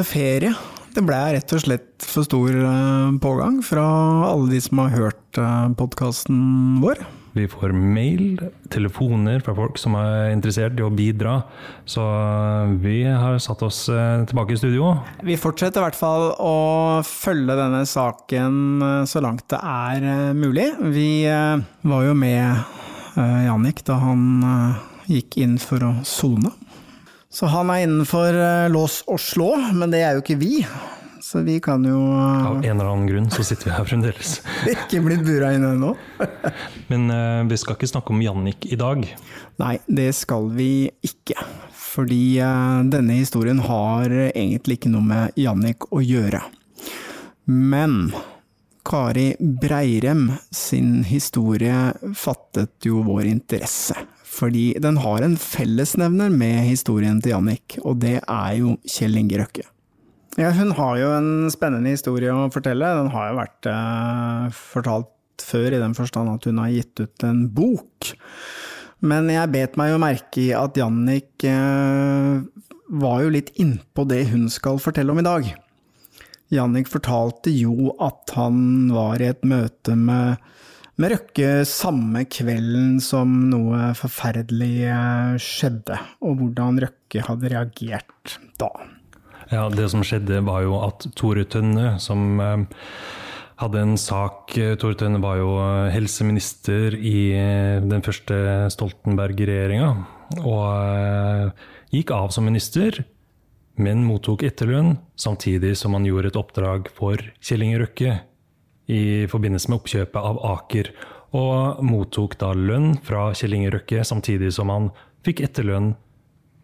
blei ferie. Det ble rett og slett for stor eh, pågang fra alle de som har hørt podkasten vår. Vi får mail, telefoner fra folk som er interessert i å bidra. Så vi har satt oss eh, tilbake i studio. Vi fortsetter i hvert fall å følge denne saken eh, så langt det er eh, mulig. Vi var jo med Jannik da han gikk inn for å sone. Så han er innenfor lås og slå, men det er jo ikke vi. Så vi kan jo Av en eller annen grunn så sitter vi her fremdeles. ikke blitt bura inne ennå. Men uh, vi skal ikke snakke om Jannik i dag. Nei, det skal vi ikke. Fordi uh, denne historien har egentlig ikke noe med Jannik å gjøre. Men Kari Breirem sin historie fattet jo vår interesse. Fordi den har en fellesnevner med historien til Jannik, og det er jo Kjell Inge Røkke. Ja, hun har jo en spennende historie å fortelle. Den har jo vært eh, fortalt før, i den forstand at hun har gitt ut en bok. Men jeg bet meg jo merke i at Jannik eh, var jo litt innpå det hun skal fortelle om i dag. Jannik fortalte jo at han var i et møte med, med Røkke samme kvelden som noe forferdelig eh, skjedde, og hvordan Røkke hadde reagert da. Ja, Det som skjedde, var jo at Tore Tønne, som eh, hadde en sak Tore Tønne var jo eh, helseminister i eh, den første Stoltenberg-regjeringa. Og gikk av som minister, men mottok etterlønn samtidig som han gjorde et oppdrag for Kjell Inge Røkke i forbindelse med oppkjøpet av Aker. Og mottok da lønn fra Kjell Inge Røkke samtidig som han fikk etterlønn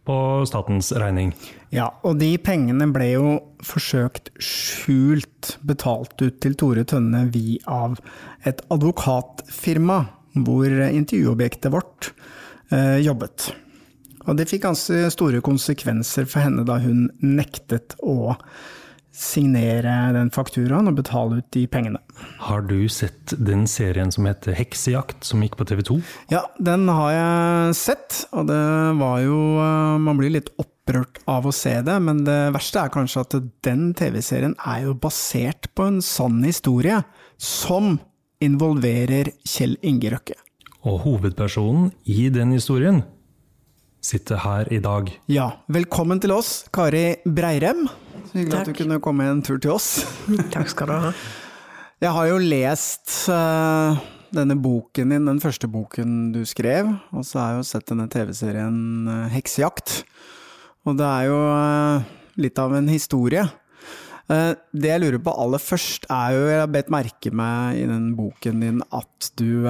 på statens regning. Ja, og de pengene ble jo forsøkt skjult betalt ut til Tore Tønne vi av et advokatfirma hvor intervjuobjektet vårt eh, jobbet. Og det fikk ganske store konsekvenser for henne da hun nektet å signere den fakturaen og betale ut de pengene. Har du sett den serien som heter Heksejakt, som gikk på TV 2? Ja, den har jeg sett, og det var jo eh, Man blir litt opprørt av å se det, men det verste er kanskje at den TV-serien er jo basert på en sann historie, som involverer Kjell Inge Røkke. Og hovedpersonen i den historien sitter her i dag. Ja, velkommen til oss, Kari Breirem. Så hyggelig Takk. at du kunne komme en tur til oss. Takk skal du ha. Jeg har jo lest uh, denne boken din, den første boken du skrev, og så har jeg jo sett denne TV-serien uh, Heksejakt. Og det er jo uh, litt av en historie. Det jeg lurer på aller først, er jo Jeg har bedt merke meg i den boken din at du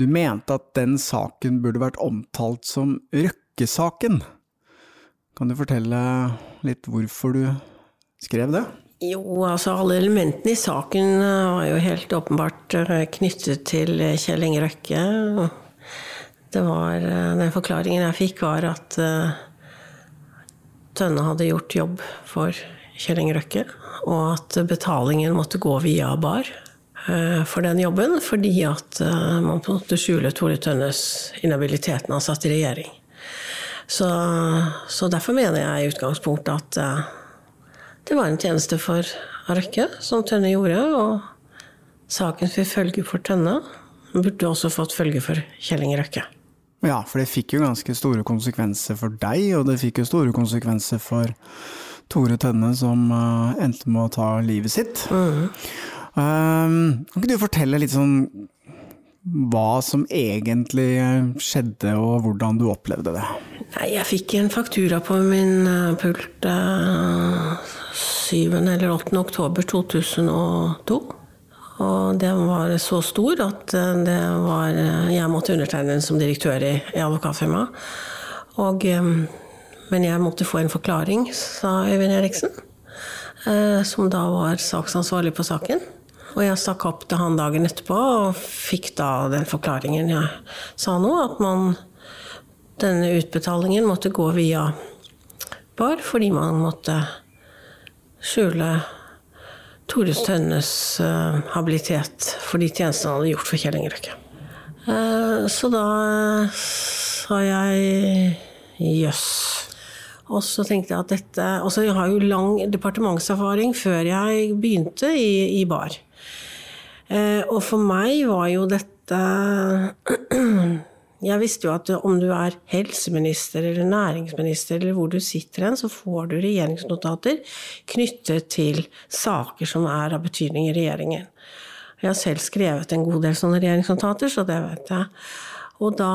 Du mente at den saken burde vært omtalt som Røkke-saken. Kan du fortelle litt hvorfor du skrev det? Jo, altså alle elementene i saken eh, var jo helt åpenbart eh, knyttet til eh, Kjell Inge Røkke. Det var, den forklaringen jeg fikk, var at Tønne hadde gjort jobb for Kjell Inge Røkke, og at betalingen måtte gå via Bar for den jobben, fordi at man måtte skjule Tore Tønnes inhabiliteten han satt i regjering. Så, så, derfor mener jeg i utgangspunktet at uh, det var en tjeneste for Røkke, som Tønne gjorde. Og saken fikk følge for Tønne. Burde også fått følge for Kjell Inge Røkke. Ja, for det fikk jo ganske store konsekvenser for deg, og det fikk jo store konsekvenser for Tore Tønne, som uh, endte med å ta livet sitt. Mm. Um, kan ikke du fortelle litt sånn hva som egentlig skjedde, og hvordan du opplevde det? Nei, jeg fikk en faktura på min eh, pult 7. Eh, eller 8. oktober 2002. Og den var så stor at eh, det var Jeg måtte undertegne den som direktør i, i advokatfirmaet. Men jeg måtte få en forklaring, sa Øyvind Eriksen. Som da var saksansvarlig på saken. Og jeg stakk opp til han dagen etterpå og fikk da den forklaringen jeg sa nå, at man denne utbetalingen måtte gå via Bar fordi man måtte skjule Tore Tønnes uh, habilitet for de tjenestene han hadde gjort for Kjell Inge Uh, så da sa jeg jøss. Og så tenkte jeg at dette Og så har jeg jo lang departementserfaring før jeg begynte i, i bar. Eh, og for meg var jo dette Jeg visste jo at om du er helseminister eller næringsminister eller hvor du sitter hen, så får du regjeringsnotater knyttet til saker som er av betydning i regjeringen. Jeg har selv skrevet en god del sånne regjeringsnotater, så det vet jeg. Og da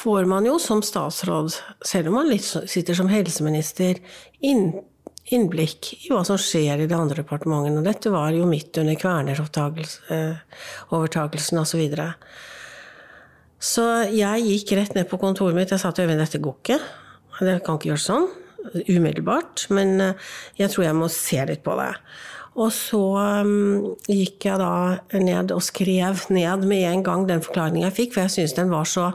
får man jo som statsråd, selv om man sitter som helseminister, inn, innblikk i hva som skjer i de andre departementene. Dette var jo midt under Kværner-overtagelsen osv. Så, videre. så jeg gikk rett ned på kontoret mitt. Jeg sa til Øyvind dette går ikke. Det kan ikke gjøres sånn umiddelbart, men eh, jeg tror jeg må se litt på det. Og så um, gikk jeg da ned og skrev ned med en gang den forklaringen jeg fikk, for jeg syntes den var så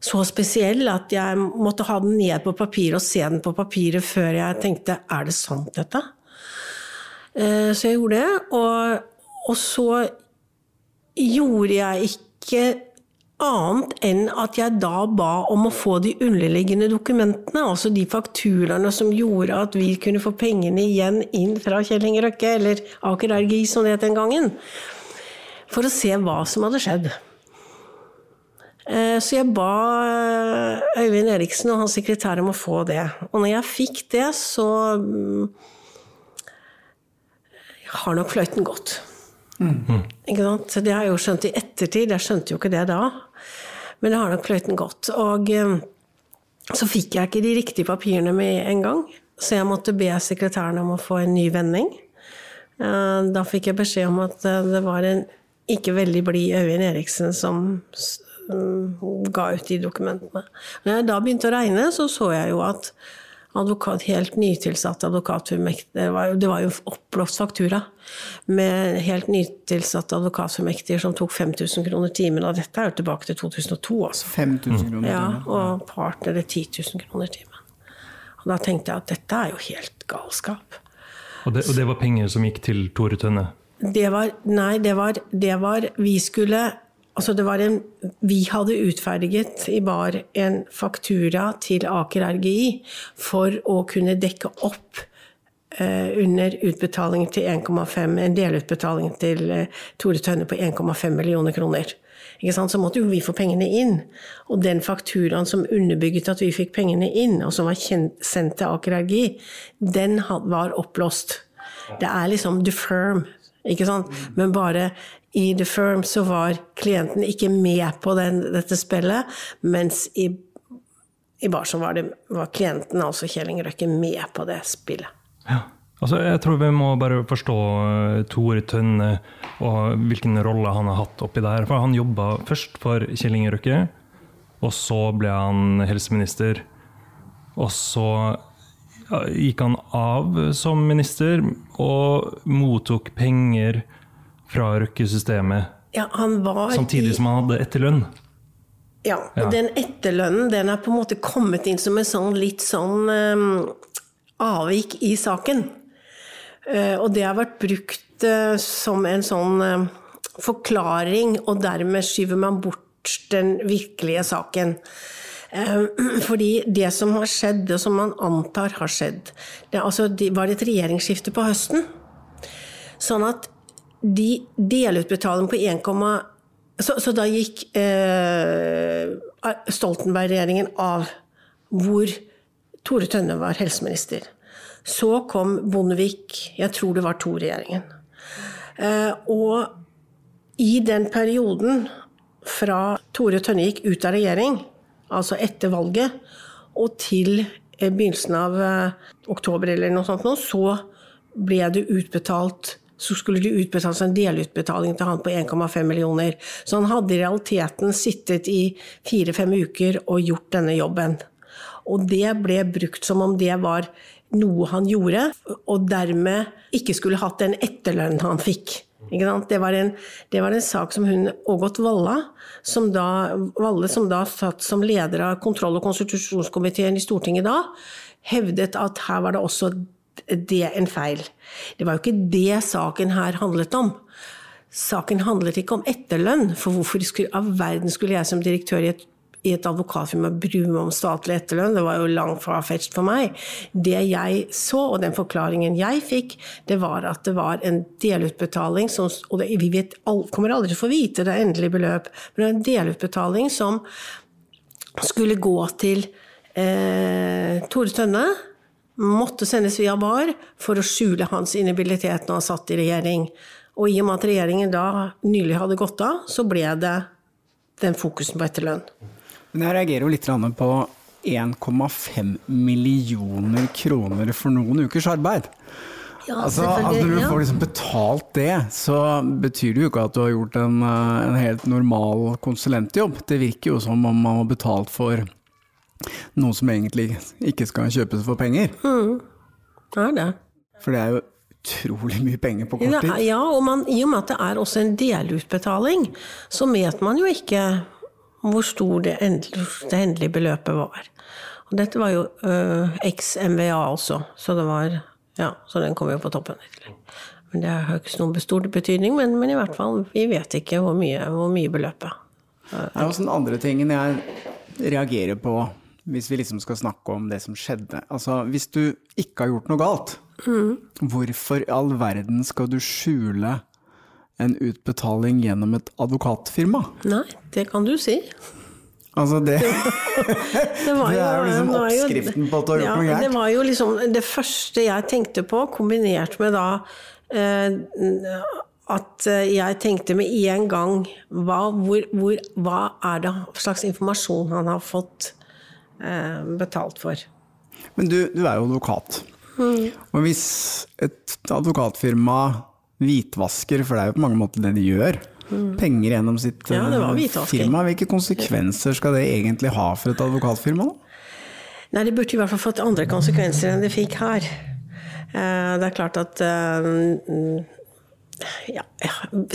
så spesiell at jeg måtte ha den ned på papiret og se den på papiret før jeg tenkte er det sant, dette? Eh, så jeg gjorde det. Og, og så gjorde jeg ikke annet enn at jeg da ba om å få de underliggende dokumentene, altså de fakturaene som gjorde at vi kunne få pengene igjen inn fra Kjell Inge Røkke, eller Aker RGI som det het den gangen, for å se hva som hadde skjedd. Eh, så jeg ba eh, Øyvind Eriksen og hans sekretær om å få det. Og når jeg fikk det, så mm, har nok fløyten gått. Mm. Ikke sant? Det har jeg jo skjønt i ettertid. Jeg skjønte jo ikke det da. Men det har nok fløyten gått. Og eh, så fikk jeg ikke de riktige papirene med en gang. Så jeg måtte be sekretæren om å få en ny vending. Da fikk jeg beskjed om at det var en ikke veldig blid Øyvind Eriksen som ga ut de dokumentene. Når jeg da begynte å regne, så så jeg jo at advokat, helt nytilsatt advokatfullmektig det, det, var jo oppblåst faktura med helt nytilsatte advokatfullmektiger som tok 5000 kroner timen. Og dette er jo tilbake til 2002, altså. 5000 kroner timen? Ja, og partnere 10 000 kroner timen. Og da tenkte jeg at dette er jo helt galskap. Og det, og det var penger som gikk til Tore Tønne? Det var Nei, det var, det var Vi skulle Altså det var en, vi hadde utferdiget i bar en faktura til Aker RGI for å kunne dekke opp eh, under utbetaling til 1,5, en delutbetaling til eh, Tore Tønne på 1,5 millioner kroner. Så måtte jo vi få pengene inn. Og den fakturaen som underbygget at vi fikk pengene inn, og som var kjent, sendt til Aker RGI, den var oppblåst. Det er liksom the firm, ikke sant? Men bare i The Firm så var klienten ikke med på den, dette spillet, mens i, i Barsom var, det, var klienten, altså Kjell Inge med på det spillet. Ja. Altså, jeg tror vi må bare forstå uh, Tore Tønne og hvilken rolle han har hatt oppi der. For han jobba først for Kjell Inge Røkke, og så ble han helseminister. Og så gikk han av som minister og mottok penger fra Røkke-systemet. Ja, samtidig som han hadde etterlønn. Ja, og ja. den etterlønnen den er på en måte kommet inn som en sånn litt sånn um, avvik i saken. Uh, og det har vært brukt uh, som en sånn uh, forklaring, og dermed skyver man bort den virkelige saken. Fordi det som har skjedd, og som man antar har skjedd Det, altså, det var et regjeringsskifte på høsten. Sånn at de delutbetaling på 1, så, så da gikk eh, Stoltenberg-regjeringen av hvor Tore Tønne var helseminister. Så kom Bondevik, jeg tror det var to-regjeringen. Eh, og i den perioden fra Tore Tønne gikk ut av regjering, altså etter valget, og til eh, begynnelsen av eh, oktober eller noe sånt, nå, så ble det utbetalt så skulle det utbetales en delutbetaling til han på 1,5 millioner. Så han hadde i realiteten sittet i fire-fem uker og gjort denne jobben. Og det ble brukt som om det var noe han gjorde, og dermed ikke skulle hatt den etterlønnen han fikk. Det var, en, det var, en, sak som hun Ågot Valla, som da, Valle, som da satt som leder av kontroll- og konstitusjonskomiteen i Stortinget da, hevdet at her var det også det en feil. Det var jo ikke det saken her handlet om. Saken handlet ikke om etterlønn, for hvorfor skulle, av verden skulle jeg som direktør i et i et advokatfirma bry meg om statlig etterlønn. Det var jo langt fra fetched for meg. Det jeg så, og den forklaringen jeg fikk, det var at det var en delutbetaling som Og det, vi vet, kommer aldri til å få vite det endelige beløp, men det var en delutbetaling som skulle gå til eh, Tore Tønne. Måtte sendes via VAR for å skjule hans inhabilitet når han satt i regjering. Og i og med at regjeringen da nylig hadde gått av, så ble det den fokusen på etterlønn. Men jeg reagerer jo litt på 1,5 millioner kroner for noen ukers arbeid. Ja, altså, altså, Når du får liksom betalt det, så betyr det jo ikke at du har gjort en, eh, en, helt normal konsulentjobb. Det virker jo som om man har betalt for noe som egentlig ikke skal kjøpes for penger. Mm. Det er det. For det er jo utrolig mye penger på kort tid. Ja, og man, i og med at det er også en delutbetaling, så vet man jo ikke hvor stor det endelige, det endelige beløpet var. Og dette var jo uh, eks-MVA også, så det var Ja, så den kom jo på toppen. Men Det har ikke noen stor betydning, men, men, i hvert fall, vi vet ikke hvor mye, hvor mye beløpet er. Det er også den andre tingen jeg reagerer på hvis vi liksom skal snakke om det som skjedde. Altså, hvis du ikke har gjort noe galt, mm. hvorfor i all verden skal du skjule en utbetaling gjennom et advokatfirma? Nei, det kan du si. Altså det, det, jo, det er jo liksom oppskriften på at du har gjort ja, noe gærent. Det var jo liksom det første jeg tenkte på, kombinert med da eh, at jeg tenkte med en gang hva, hvor, hvor, hva er det slags informasjon han har fått eh, betalt for? Men du, du er jo advokat. Mm. Og hvis et advokatfirma hvitvasker, for det er jo på mange måter det de gjør. Mm. Penger gjennom sitt ja, eh, firma. Hvilke konsekvenser skal det egentlig ha for et advokatfirma? Nei, Det burde i hvert fall fått andre konsekvenser enn det fikk her. Eh, det er klart at eh, ja,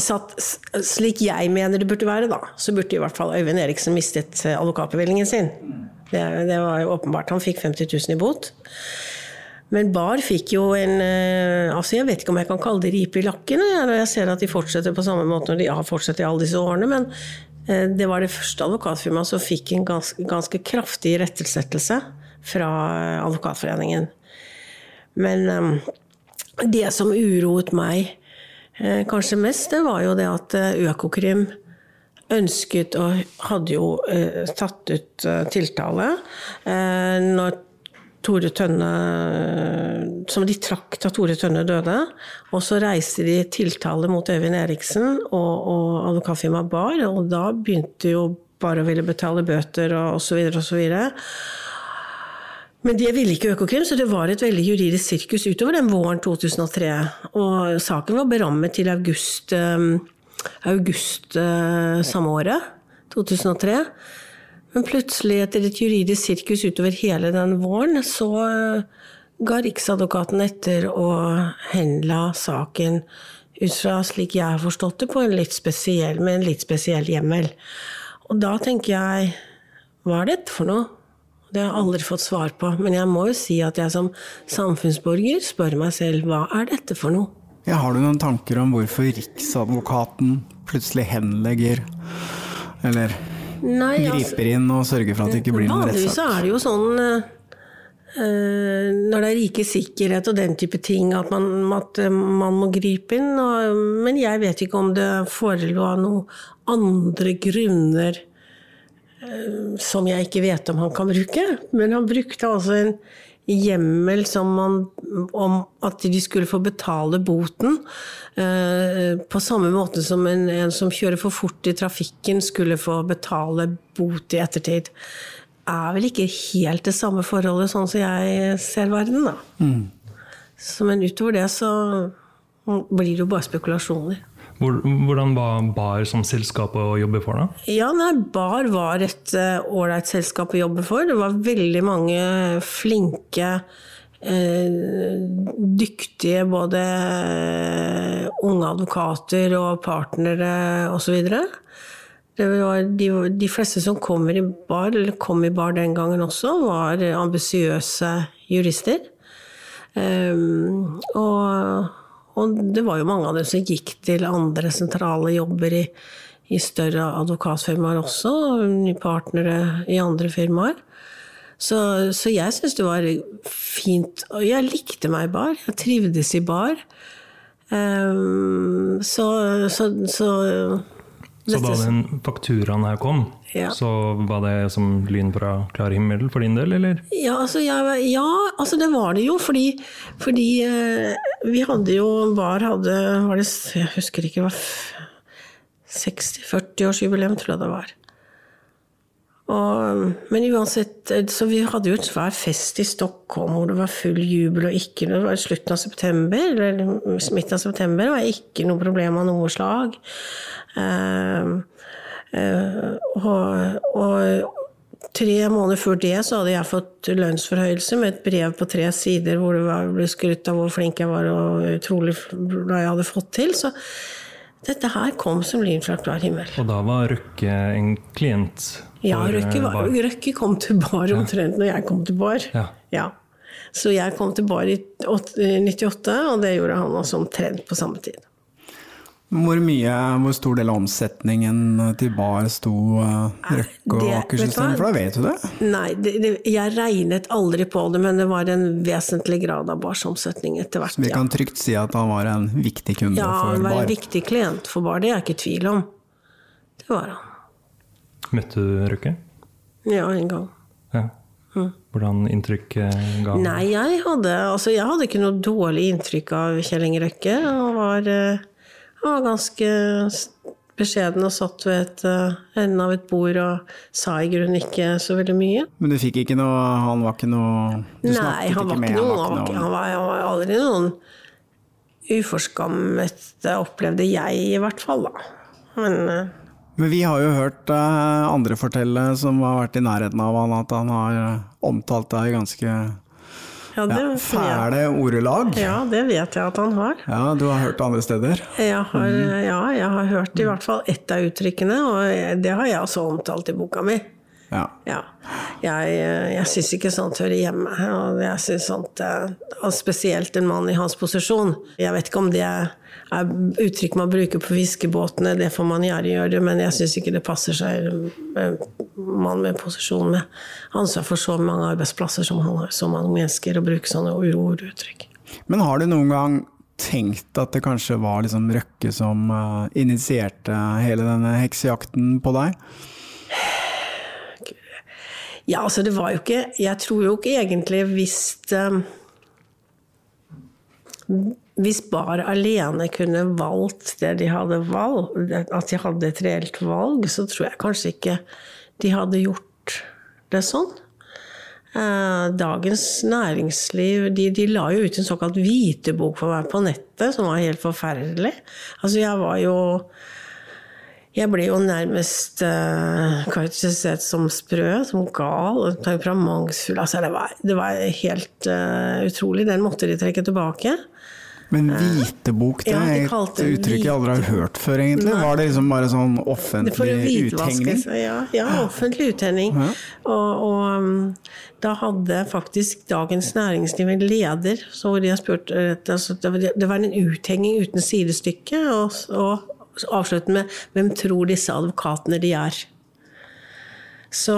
satt, slik jeg mener det burde være, da, så burde i hvert fall Øyvind Eriksen mistet advokatbevillingen sin. Det, det var jo åpenbart. Han fikk 50 000 i bot. Men Bar fikk jo en eh, altså Jeg vet ikke om jeg kan kalle det ripe i lakken jeg ser at de fortsetter på samme måte når de har fortsatt i alle disse årene. Men eh, det var det første advokatfirmaet som fikk en ganske, ganske kraftig rettelsettelse fra Advokatforeningen. Men det som uroet meg eh, kanskje mest, det var jo det at Økokrim ønsket og hadde jo tatt ut tiltale når Tore Tønne Som de trakk da Tore Tønne døde. Og så reiste de tiltale mot Øyvind Eriksen og, og advokatfirmaet Bar, og da begynte jo Bar å ville betale bøter og osv. osv. Men det ville ikke Økokrim, så det var et veldig juridisk sirkus utover den våren 2003. Og saken var berammet til august, eh, august eh, samme året, 2003. Men plutselig, etter et juridisk sirkus utover hele den våren, så eh, ga Riksadvokaten etter og henla saken ut fra, slik jeg har forstått det, på en litt spesiell, med en litt spesiell hjemmel. Og da tenker jeg hva er dette for noe? Det har jeg aldri fått svar på. Men jeg må jo si at jeg som samfunnsborger spør meg selv hva er dette for noe? Ja, har du noen tanker om hvorfor Riksadvokaten plutselig henlegger, eller Nei, altså, griper inn og sørger for at det ikke blir noen rettssak? Vanligvis er det jo sånn uh, når det er rike sikkerhet og den type ting, at man, at man må gripe inn. Og, men jeg vet ikke om det forelå noen andre grunner uh, som jeg ikke vet om han kan bruke. Men han brukte altså en hjemmel man, om at de skulle få betale boten. Eh, på samme måte som en, en, som kjører for fort i trafikken skulle få betale bot i ettertid. Er vel ikke helt det samme forholdet, sånn som jeg ser verden, da. Mm. Så, men utover det så blir det jo bare spekulasjoner. Hvordan var BAR som selskap å jobbe for? da? Ja, nei, BAR var et eh, ålreit uh, selskap å jobbe for. Det var veldig mange flinke, uh, dyktige både uh, unge advokater og partnere osv. De, de, fleste som kommer i bar, eller kom i bar den gangen også, var ambisiøse jurister. Um, og og det var jo mange av dem som gikk til andre sentrale jobber i, i større advokatfirmaer også, nye partnere i andre firmaer. Så, så jeg syns det var fint. Og jeg likte meg i bar. Jeg trivdes i bar. Um, så, så, så så da den fakturaen her kom, Ja. så var det som lyn fra klar himmel for din del, eller? Ja, altså, jeg, ja, altså det var det jo, fordi, fordi eh, vi hadde jo Var hadde var det, Jeg husker ikke, det var 60-40-årsjubileum, tror jeg det var. Og, men uansett, så vi hadde jo en svær fest i Stockholm hvor det var full jubel og ikke Det var slutten av september, eller midten av september, det var ikke noe problem av noe slag. Uh, uh, og, og tre måneder før det så hadde jeg fått lønnsforhøyelse med et brev på tre sider hvor det var, ble skrytt av hvor flink jeg var og utrolig hva jeg hadde fått til. Så dette her kom som lyn fra klar himmel. Og da var Røkke en klient Ja, Røkke, eh, var, Bar? Røkke kom til bar omtrent når jeg kom til bar. Ja. Ja. Så jeg kom til bar i åt- 98, og det gjorde han også omtrent på samme tid. Hvor mye, hvor stor del av omsetningen til bar sto eh, Røkke og det- Aker-systemet vet du hva? for? Da vet du det? Nei, det, det, jeg regnet aldri på det, men det var en vesentlig grad av barsomsetning etter hvert. Vi kan trygt si at han var en viktig kunde Ja, for han var en viktig klient for bar, det er jeg ikke i tvil om. Det var han. Møtte du Røkke? Ja, en gang. Ja. Hvordan inntrykk eh, ga han? Nei, jeg hadde, altså, jeg hadde ikke noe dårlig inntrykk av Kjell Inge Røkke. Han var, eh, han var ganske beskjeden og satt ved et, eh, enden av et bord og sa i grunnen ikke så veldig mye. Men du fikk ikke noe Han var ikke noe Du Nei, snakket han var med ikke han var han var, ikke, noe- han var, han var aldri noen uforskammet, opplevde jeg i hvert fall, da. Men Men vi har jo hørt eh, andre fortelle som har vært i nærheten av han, at han har eh, omtalt deg i ganske ja, det, ja, fæle ordelag. ja, det vet jeg at han har. Ja, du har hørt det andre steder? Jeg har, Mhm. ja, jeg har hørt i hvert fall ett av uttrykkene, og det har jeg også omtalt i boka mi. Ja. Ja. Jeg, jeg syns ikke sånt hører hjemme. Og jeg synes sånt, eh, spesielt en mann i hans posisjon. Jeg vet ikke om det er uttrykk man bruker på fiskebåtene, det får man gjerne gjøre, men jeg syns ikke det passer seg en mann med posisjon med ansvar for så mange arbeidsplasser som han har, så mange mennesker, å bruke sånne orduttrykk. Men har du noen gang tenkt at det kanskje var liksom Røkke som eh, initierte hele denne heksejakten på deg? Ja, altså det var jo ikke Jeg tror jo ikke egentlig hvis eh, Hvis bare alene kunne valgt det de hadde valgt, at de hadde et reelt valg, så tror jeg kanskje ikke de hadde gjort det sånn. Eh, Dagens næringsliv de, de la jo ut en såkalt hvitebok for meg på nettet, som var helt forferdelig. Altså, jeg var jo jeg ble jo nærmest uh, som sprø, som gal, temperamentsfull. Altså, det, var, det var helt uh, utrolig. Den måtte de trekke tilbake. Men hvitebok, det Ja, de er kalte et uttrykk jeg aldri har hørt før, egentlig. Var det liksom bare sånn offentlig en uthengning? ja, ja, offentlig uttenning. Og, og um, da hadde faktisk Dagens Næringsliv en leder, så hvor de har spurt altså, var, det var en uthenging uten sidestykke, og, og avslutte med 'Hvem tror disse advokatene de er?' Så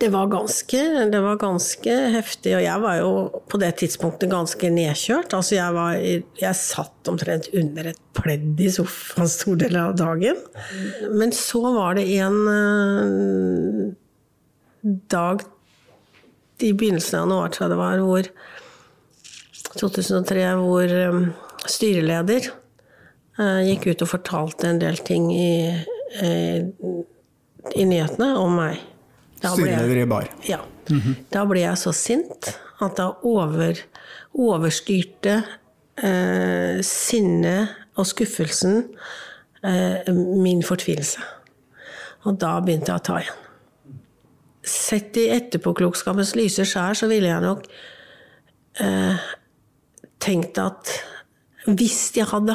det var, ganske, det var ganske heftig, og jeg var jo på det tidspunktet ganske nedkjørt. Altså jeg, var, jeg satt omtrent under et pledd i sofaen stor del av dagen. Men så var det en eh, dag i begynnelsen av januar, tror jeg det var, hvor 2003, hvor eh, styreleder eh, gikk ut og fortalte en del ting i, i, i nyhetene om meg. Styreleder i bar. ja. Da ble jeg så sint at da over, overstyrte eh, sinnet og skuffelsen eh, min fortvilelse. Og da begynte jeg å ta igjen. Sett i etterpåklokskapens lyse skjær så ville jeg nok eh, tenkt at hvis jeg hadde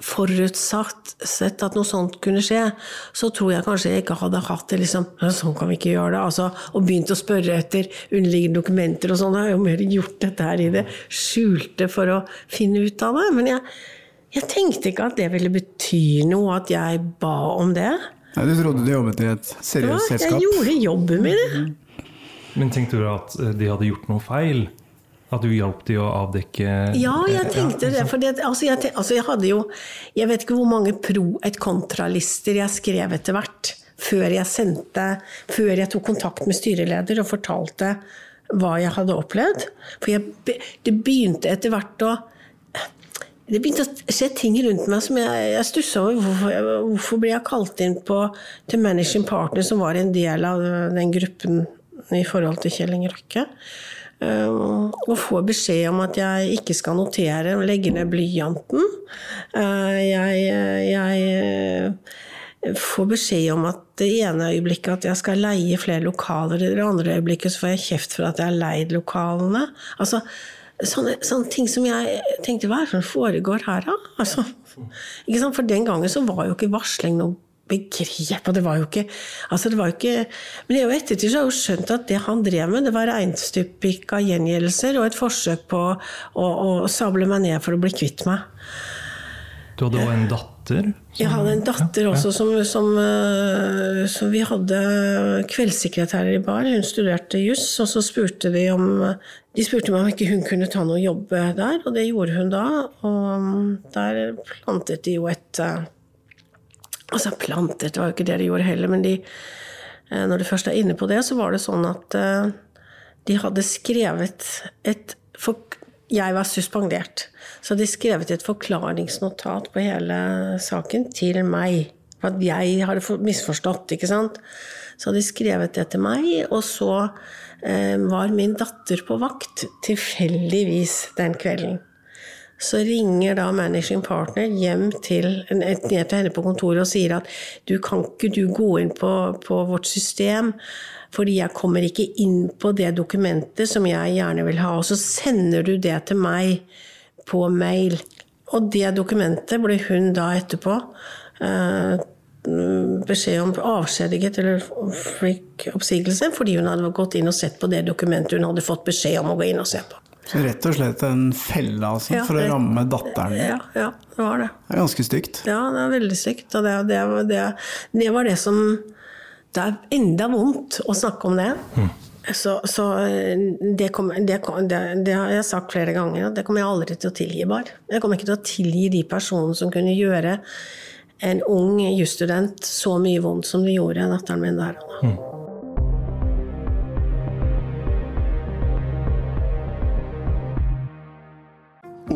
forutsatt sett at noe sånt kunne skje, så tror jeg kanskje jeg ikke hadde hatt det liksom Sånn kan vi ikke gjøre det. Altså, og begynt å spørre etter underliggende dokumenter og sånn. Jeg har jo mer gjort dette her i det skjulte for å finne ut av det. Men jeg Jeg tenkte ikke at det ville bety noe at jeg ba om det. Nei, Du trodde du jobbet i et seriøst selskap? Ja, jeg gjorde jobben min. Men tenkte du at eh, de hadde gjort noe feil? At du hjalp de å avdekke Ja, jeg eh, tenkte det. For det, altså, jeg, altså, jeg hadde jo Jeg vet ikke hvor mange pro- et kontralister jeg skrev etter hvert. Før jeg sendte Før jeg tok kontakt med styreleder og fortalte hva jeg hadde opplevd. For jeg, det begynte etter hvert å det begynte å skje ting rundt meg som jeg, jeg stussa over. Hvorfor, hvorfor ble jeg kalt inn på, til managing partner, som var en del av den gruppen i forhold til Kjell Inge Røkke? Uh, og får beskjed om at jeg ikke skal notere og legge ned blyanten. Uh, jeg, jeg uh, får beskjed om at det ene øyeblikket at jeg skal leie flere lokaler, det andre øyeblikket så får jeg kjeft for at jeg har leid lokalene. Altså, sånne, sånne ting som jeg tenkte Hva er det som foregår her, da? Altså? For den gangen så var jo ikke varsling noe begrep. Og det var jo ikke altså det var jo ikke, Men i ettertid så har jeg jo skjønt at det han drev med, det var regnstykka gjengjeldelser og et forsøk på å, å sable meg ned for å bli kvitt meg. Du hadde òg en datter? Jeg hadde en datter også som, som, eh, som vi hadde kveldssekretærer i bar. Hun studerte juss, og så spurte de om de spurte meg om ikke hun kunne ta noe jobb der, og det gjorde hun da. Og der plantet de jo et eh, Altså plantet, det var jo ikke det de gjorde heller, men de, eh, når du først er inne på det, så var det sånn at eh, de hadde skrevet et for, Jeg var suspendert. Så de skrevet et forklaringsnotat på hele saken til meg. For at jeg hadde misforstått, ikke sant. Så hadde de skrevet det til meg, og så eh, var min datter på vakt tilfeldigvis den kvelden. Så ringer da managing partner hjem til, ned til henne på kontoret og sier at du kan ikke du gå inn på, på vårt system, fordi jeg kommer ikke inn på det dokumentet som jeg gjerne vil ha. Og så sender du det til meg på mail. Og det dokumentet ble hun da etterpå eh, beskjed om avskjediget eller fikk oppsigelse fordi hun hadde gått inn og sett på det dokumentet hun hadde fått beskjed om å gå inn og se på. Så rett og slett en felle altså, Ja, for å ramme datteren din. Ja, ja, det var det. Det er ganske stygt. Ja, det er veldig stygt. Og det, det, det, det var det som Det er enda vondt å snakke om det. Så, så det, kom, det, det, det har jeg sagt flere ganger, det kommer jeg aldri til å tilgi, bare. Jeg kommer ikke til å tilgi de personene som kunne gjøre en ung jusstudent så mye vondt som det gjorde datteren min der.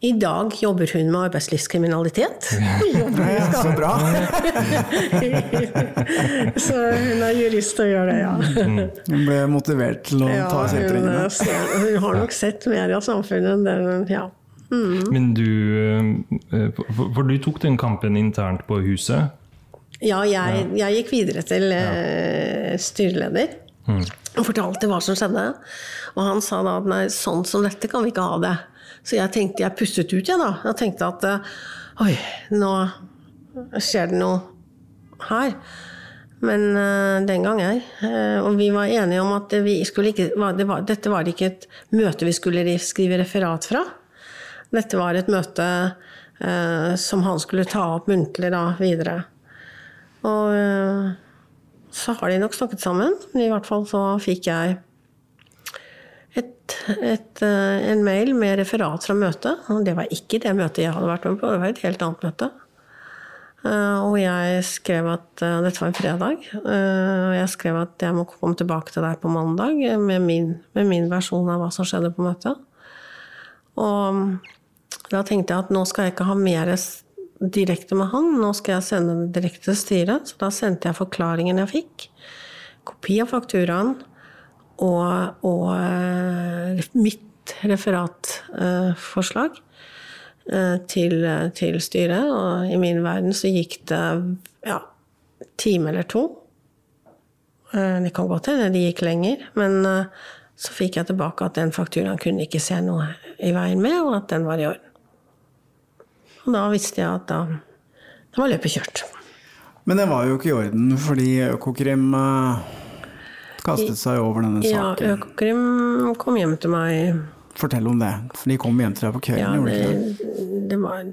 I dag jobber hun med arbeidslivskriminalitet. Ja, så bra! Så hun er jurist og gjør det, ja. Hun ble motivert til å Ja, ta hun, senteringene. ser- hun har nok sett mer av samfunnet enn det ja. Mm. Men du eh, For for du tok den kampen internt på huset. Ja, jeg, jeg gikk videre til eh, styreleder og fortalte hva som skjedde. Og han sa da at nei, sånn som dette kan vi ikke ha det. Så jeg tenkte, jeg pustet ut, jeg da. Jeg tenkte at eh, oi, nå skjer det noe her. Men eh, den gang ei. Eh, og vi var enige om at ikke, det var, dette var ikke et møte vi skulle skrive referat fra. Dette var et møte eh, som han skulle ta opp muntlig da, videre. Og eh, så har de nok snakket sammen, men i hvert fall så fikk jeg et, eh, en mail med referat fra møtet. Og det var ikke det møtet jeg hadde vært med på, det var et helt annet møte. Eh, Og jeg skrev at eh, Dette var en fredag. Og jeg skrev at jeg må komme tilbake til deg på mandag med min, med min versjon av hva som skjedde på møtet. Og da tenkte jeg at nå skal jeg ikke ha mer direkte med han, nå skal jeg sende det direkte til styret. Så da sendte jeg forklaringen jeg fikk, kopi av fakturaen og, og eh, mitt referatforslag eh, til, til styret. Og i min verden så gikk det ja, time eller to. Eh, Det kan godt hende det gikk lenger, men så fikk jeg tilbake at den fakturaen kunne ikke se noe i veien med, og at den var i orden. Og da visste jeg at da, da var løpet kjørt. Men det var jo ikke i orden, fordi Økokrim kastet seg over denne saken. Ja. Økokrim kom hjem til meg Fortell om det, for de kom hjem til deg på kvelden, Ja, gjorde de det? det, det var,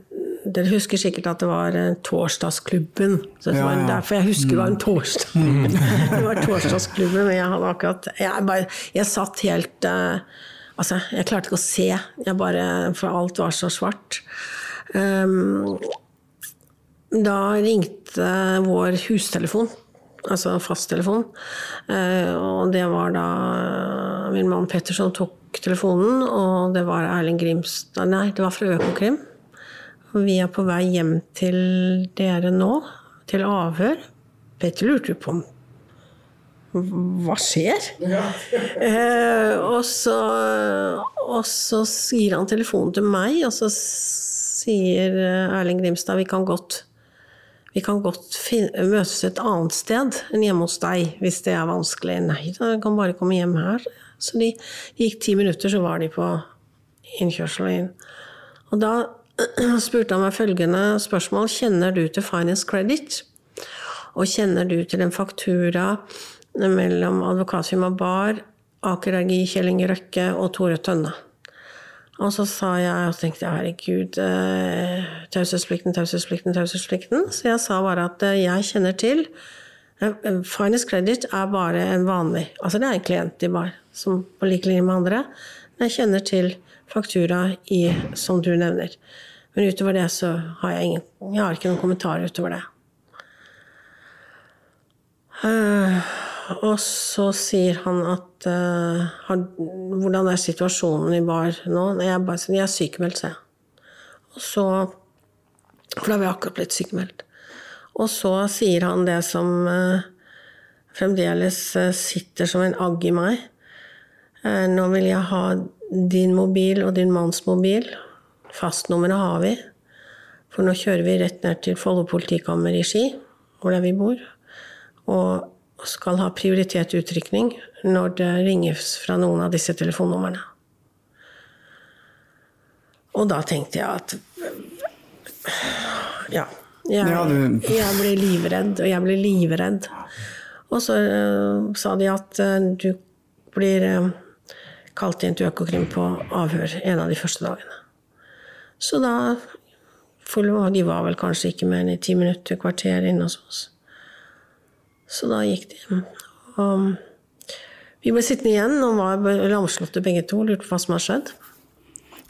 dere husker sikkert at det var eh, Torsdagsklubben. Så det Ja, var derfor jeg husker det var en torsdag. det var Torsdagsklubben, men jeg hadde akkurat Jeg, bare, jeg satt helt uh, Altså, jeg klarte ikke å se, jeg bare, for alt var så svart. Um, da ringte vår hustelefon, altså fasttelefon, eh, og det var da min mann Petter som tok telefonen, og det var Erling Grimstad Nei, det var fra Økokrim. Og vi er på vei hjem til dere nå, til avhør. Petter lurte jo på om hva skjer? Eh, og, så, og så gir han telefonen til meg, og så sier eh, Erling Grimstad vi kan godt, vi kan godt møtes et annet sted enn hjemme hos deg, hvis det er vanskelig. Nei, da kan bare komme hjem her. Så de gikk ti minutter, så var de på innkjørselen inn. Og da spurte han meg følgende spørsmål. Kjenner du til Finance Credit? Og kjenner du til en faktura mellom advokatfirmaet Bar, Aker AG, Kjell Inge Røkke og Tore Tønne? Og så sa jeg og tenkte herregud, eh, taushetsplikten, taushetsplikten, taushetsplikten. Så jeg sa bare at eh, jeg kjenner til Finest Credit er bare en vanlig Altså det er en klient i Bar, som på lik linje med andre. Men jeg kjenner til faktura i, som du nevner. Men utover det så har jeg ingen Jeg har ikke noen kommentarer utover det. Eh, og så sier han at uh, har, Hvordan er situasjonen i bar nå? Jeg, bare, sier, jeg er sykemeldt, sa jeg. Og så For da var jeg akkurat blitt sykemeldt. Og så sier han det som uh, fremdeles eh, sitter som en agg i meg. Uh, nå vil jeg ha din mobil og din manns mobil. Fastnummeret har vi. For nå kjører vi rett ned til Follo politikammer i Ski, hvor det er vi bor. Og skal ha prioritet utrykning når det ringes fra noen av disse telefonnumrene. Og da tenkte jeg at Ja. Jeg, jeg ble livredd, og jeg ble livredd. Og så uh, sa de at uh, du blir uh, kalt inn til Økokrim på avhør en av de første dagene. Så da De var vel kanskje ikke mer enn i ti minutter, kvarter inne hos oss. Så da gikk de. Og vi ble sittende igjen og var lamslåtte begge to, og lurte på hva som har skjedd.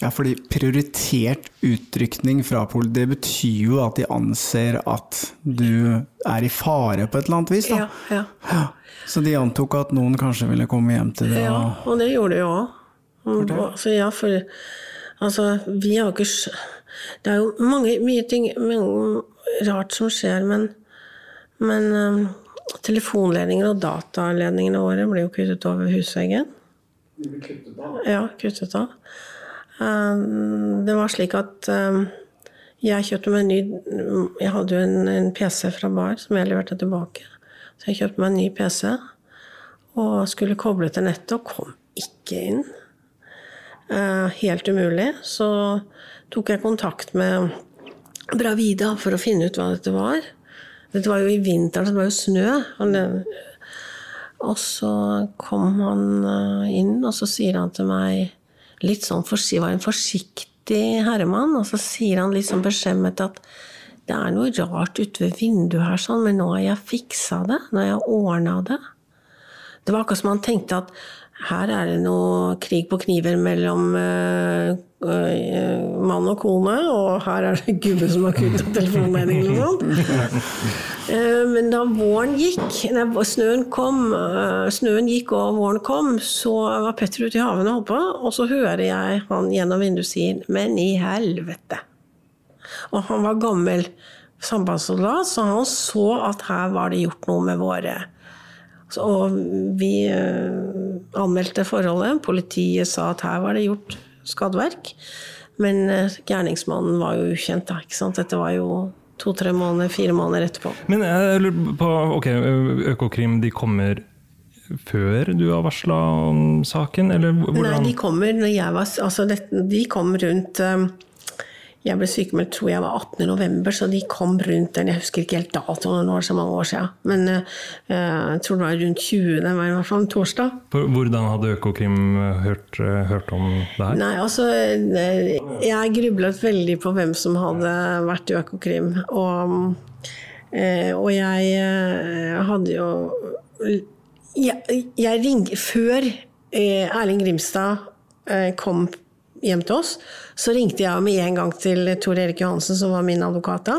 Ja, fordi prioritert utrykning fra politiet, det betyr jo at de anser at du er i fare på et eller annet vis, da. Ja, ja. Så de antok at noen kanskje ville komme hjem til det ja og og det gjorde de jo òg. Altså, ja, for altså, vi har ikke Det er jo mange, mye ting mye rart som skjer, men, men telefonledninger og dataledningene våre blir jo kuttet over husveggen. Ja, kuttet av. Um, det var slik at um, jeg kjøpte meg en ny Jeg hadde jo en, en PC fra Bar som jeg leverte tilbake. Så jeg kjøpte meg en ny PC og skulle koble til nettet, og kom ikke inn. Eh, helt umulig. Så tok jeg kontakt med Bravida for å finne ut hva dette var. Dette var jo i vinteren, så det var jo snø. Og, det, og så kom han eh, inn, og så sier han til meg litt sånn var en forsiktig herremann, og så sier han litt sånn beskjemmet at det er noe rart ute ved vinduet her, sånn, men nå har jeg fiksa det. Nå har jeg ordna det. Det var akkurat som han tenkte at her er det noe krig på kniver mellom uh, uh, mann og kone, og her er det gubbe som har kutta telefonledningen eller noe sånt. Uh, Men da våren gikk, nei, snøen kom, snøen gikk og våren kom, så var Petter ute i haven og holdt på, og så hører jeg han gjennom vinduet sier 'men i helvete'. Og han var gammel sambandssoldat, så han så at her var det gjort noe med våre Og vi eh, anmeldte forholdet. Politiet sa at her var det gjort skadeverk. Men eh, gjerningsmannen var jo ukjent, da. ikke sant? Dette var jo to-tre måneder, fire måneder etterpå. Men jeg lurer på, ok, Økokrim de kommer før du har varsla om saken, eller hvordan? Nei, de kommer når jeg var Altså, de kom rundt eh, Jeg ble sykemeldt tror jeg var 18. november, så de kom rundt den. Jeg husker ikke helt datoen, det var så mange år siden. Men uh, jeg tror det var rundt 20. Det var i hvert fall en torsdag. Hvordan hadde Økokrim hørt, hørt, om det her? Nei, altså Jeg grublet veldig på hvem som hadde vært i Økokrim. Og, og jeg hadde jo Jeg, jeg ringte Før Erling Grimstad kom hjem til oss, så ringte jeg med en gang til Tor Erik Johansen, som var min advokat da,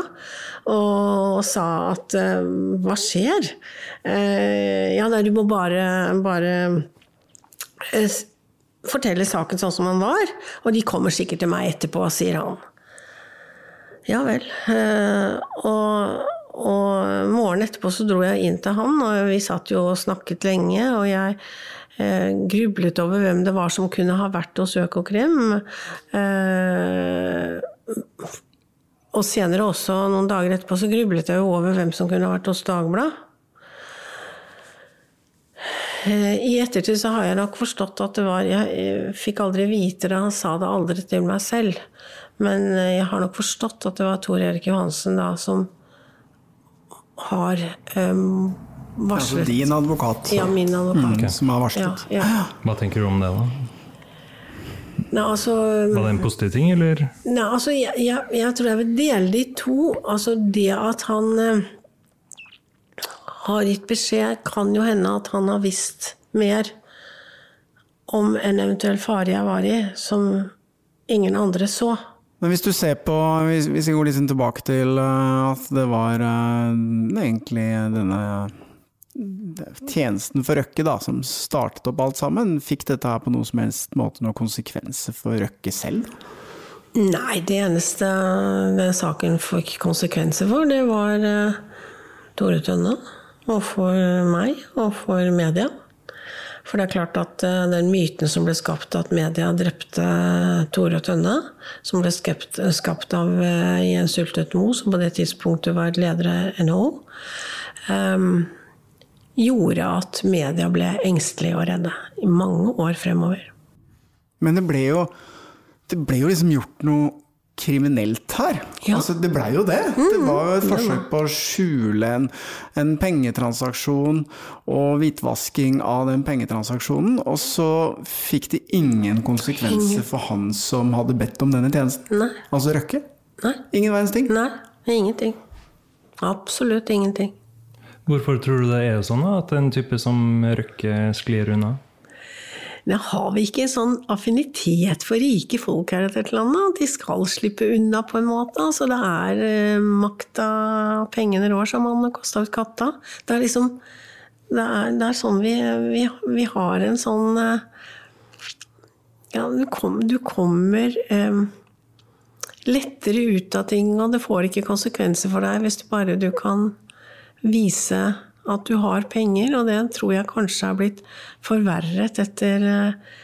og sa at eh, hva skjer? Eh, ja, nei, du må bare, bare eh, fortelle saken sånn som den var, og de kommer sikkert til meg etterpå, sier han. Ja vel. Og, og morgenen etterpå så dro jeg inn til han, og vi satt jo og snakket lenge, og jeg grublet over hvem det var som kunne ha vært hos Økokrim. Eh, og senere også, noen dager etterpå, så grublet jeg over hvem som kunne ha vært hos Dagbladet. Eh, I ettertid så har jeg nok forstått at det var Jeg fikk aldri vite det, han sa det aldri til meg selv. Men eh, jeg har nok forstått at det var Tor Erik Johansen da som har um, varslet. Altså din advokat ja, min advokat. Mm, som har varslet. Ja, ja. Hva tenker du om det, da? Nei, altså, Var det en positiv ting, eller? Nei, altså, jeg, jeg, jeg, tror jeg vil dele det i to. Altså, det at han eh, har gitt beskjed, kan jo hende at han har visst mer om en eventuell fare jeg var i, som ingen andre så. Men hvis du ser på, hvis, vi går litt tilbake til uh, at det var eh, egentlig denne tjenesten for Røkke da, som startet opp alt sammen, fikk dette her på noen som helst måte noen konsekvenser for Røkke selv? Nei, det eneste den saken fikk konsekvenser for, det var uh, Tore Tønne. Og for meg, og for media. For det er klart at uh, den myten som ble skapt at media drepte Tore Tønne, som ble skapt, skapt av uh, Jens Ultet Moe, som på det tidspunktet var leder av NHO um, gjorde at media ble engstelige og redde i mange år fremover. Men det ble jo, det ble jo liksom gjort noe kriminelt her. Ja. Altså, det blei jo det. Mm, det var jo et forsøk på å skjule en, en, pengetransaksjon og hvitvasking av den pengetransaksjonen, og så fikk det ingen konsekvenser for han som hadde bedt om denne tjenesten. Nei. Altså Røkke. Nei. Ingen verdens ting. Nei, ingenting. Absolutt ingenting. Hvorfor tror du det er sånn at en type som Røkke sklir unna? Men har vi ikke en sånn affinitet for rike folk her i dette landet? De skal slippe unna på en måte. Altså, det er eh, makta pengene rår, som han kosta ut katta. Det er liksom Det er, det er sånn vi, vi, vi, har en sånn eh, Ja, du, kom, du kommer eh, lettere ut av ting, og det får ikke konsekvenser for deg hvis du bare du kan vise at du har penger, og det tror jeg kanskje har blitt forverret etter eh,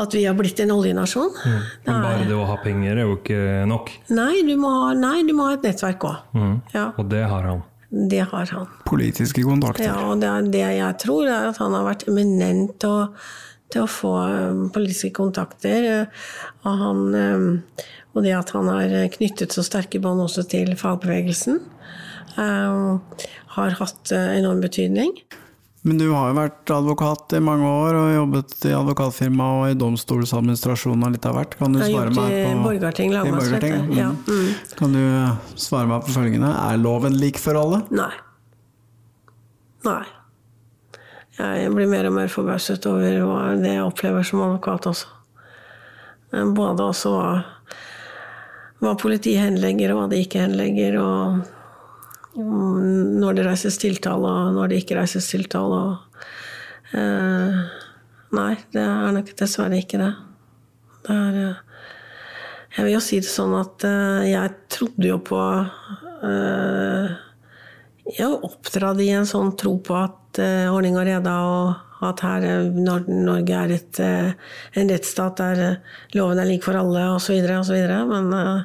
at vi har blitt en oljenasjon. Mm. Men bare det å ha penger er jo ikke nok? Nei, du må ha, nei, du må ha et nettverk òg. Mm. Ja. Og det har han? Det har han. Politiske kontakter. Ja, og det, det jeg tror, er at han har vært eminent til, til å få um, politiske kontakter. Og, han, og det at han har knyttet så sterke bånd også til fagbevegelsen. Eh, har hatt eh, enorm betydning. Men du har jo vært advokat i mange år og jobbet i advokatfirma og i domstolsadministrasjonen og litt av hvert. Kan du svare meg på Borgarting, lagmannsrett. Mm. Ja. Mm. Kan du eh, svare meg på følgende, er loven lik for alle? Nei. Nei. Jeg blir mer og mer forbauset over det jeg opplever som advokat også. Både også hva, hva politiet henlegger og hva de ikke henlegger. og når det reises tiltale, og når det ikke reises tiltale. Og, eh, nei, det er nok dessverre ikke det. Det er eh, Jeg vil jo si det sånn at eh, jeg trodde jo på eh, Jeg oppdratt i en sånn tro på at eh, ordning og reda og at her, Norge er et, eh, en rettsstat der loven er lik for alle osv. osv. Men Eh,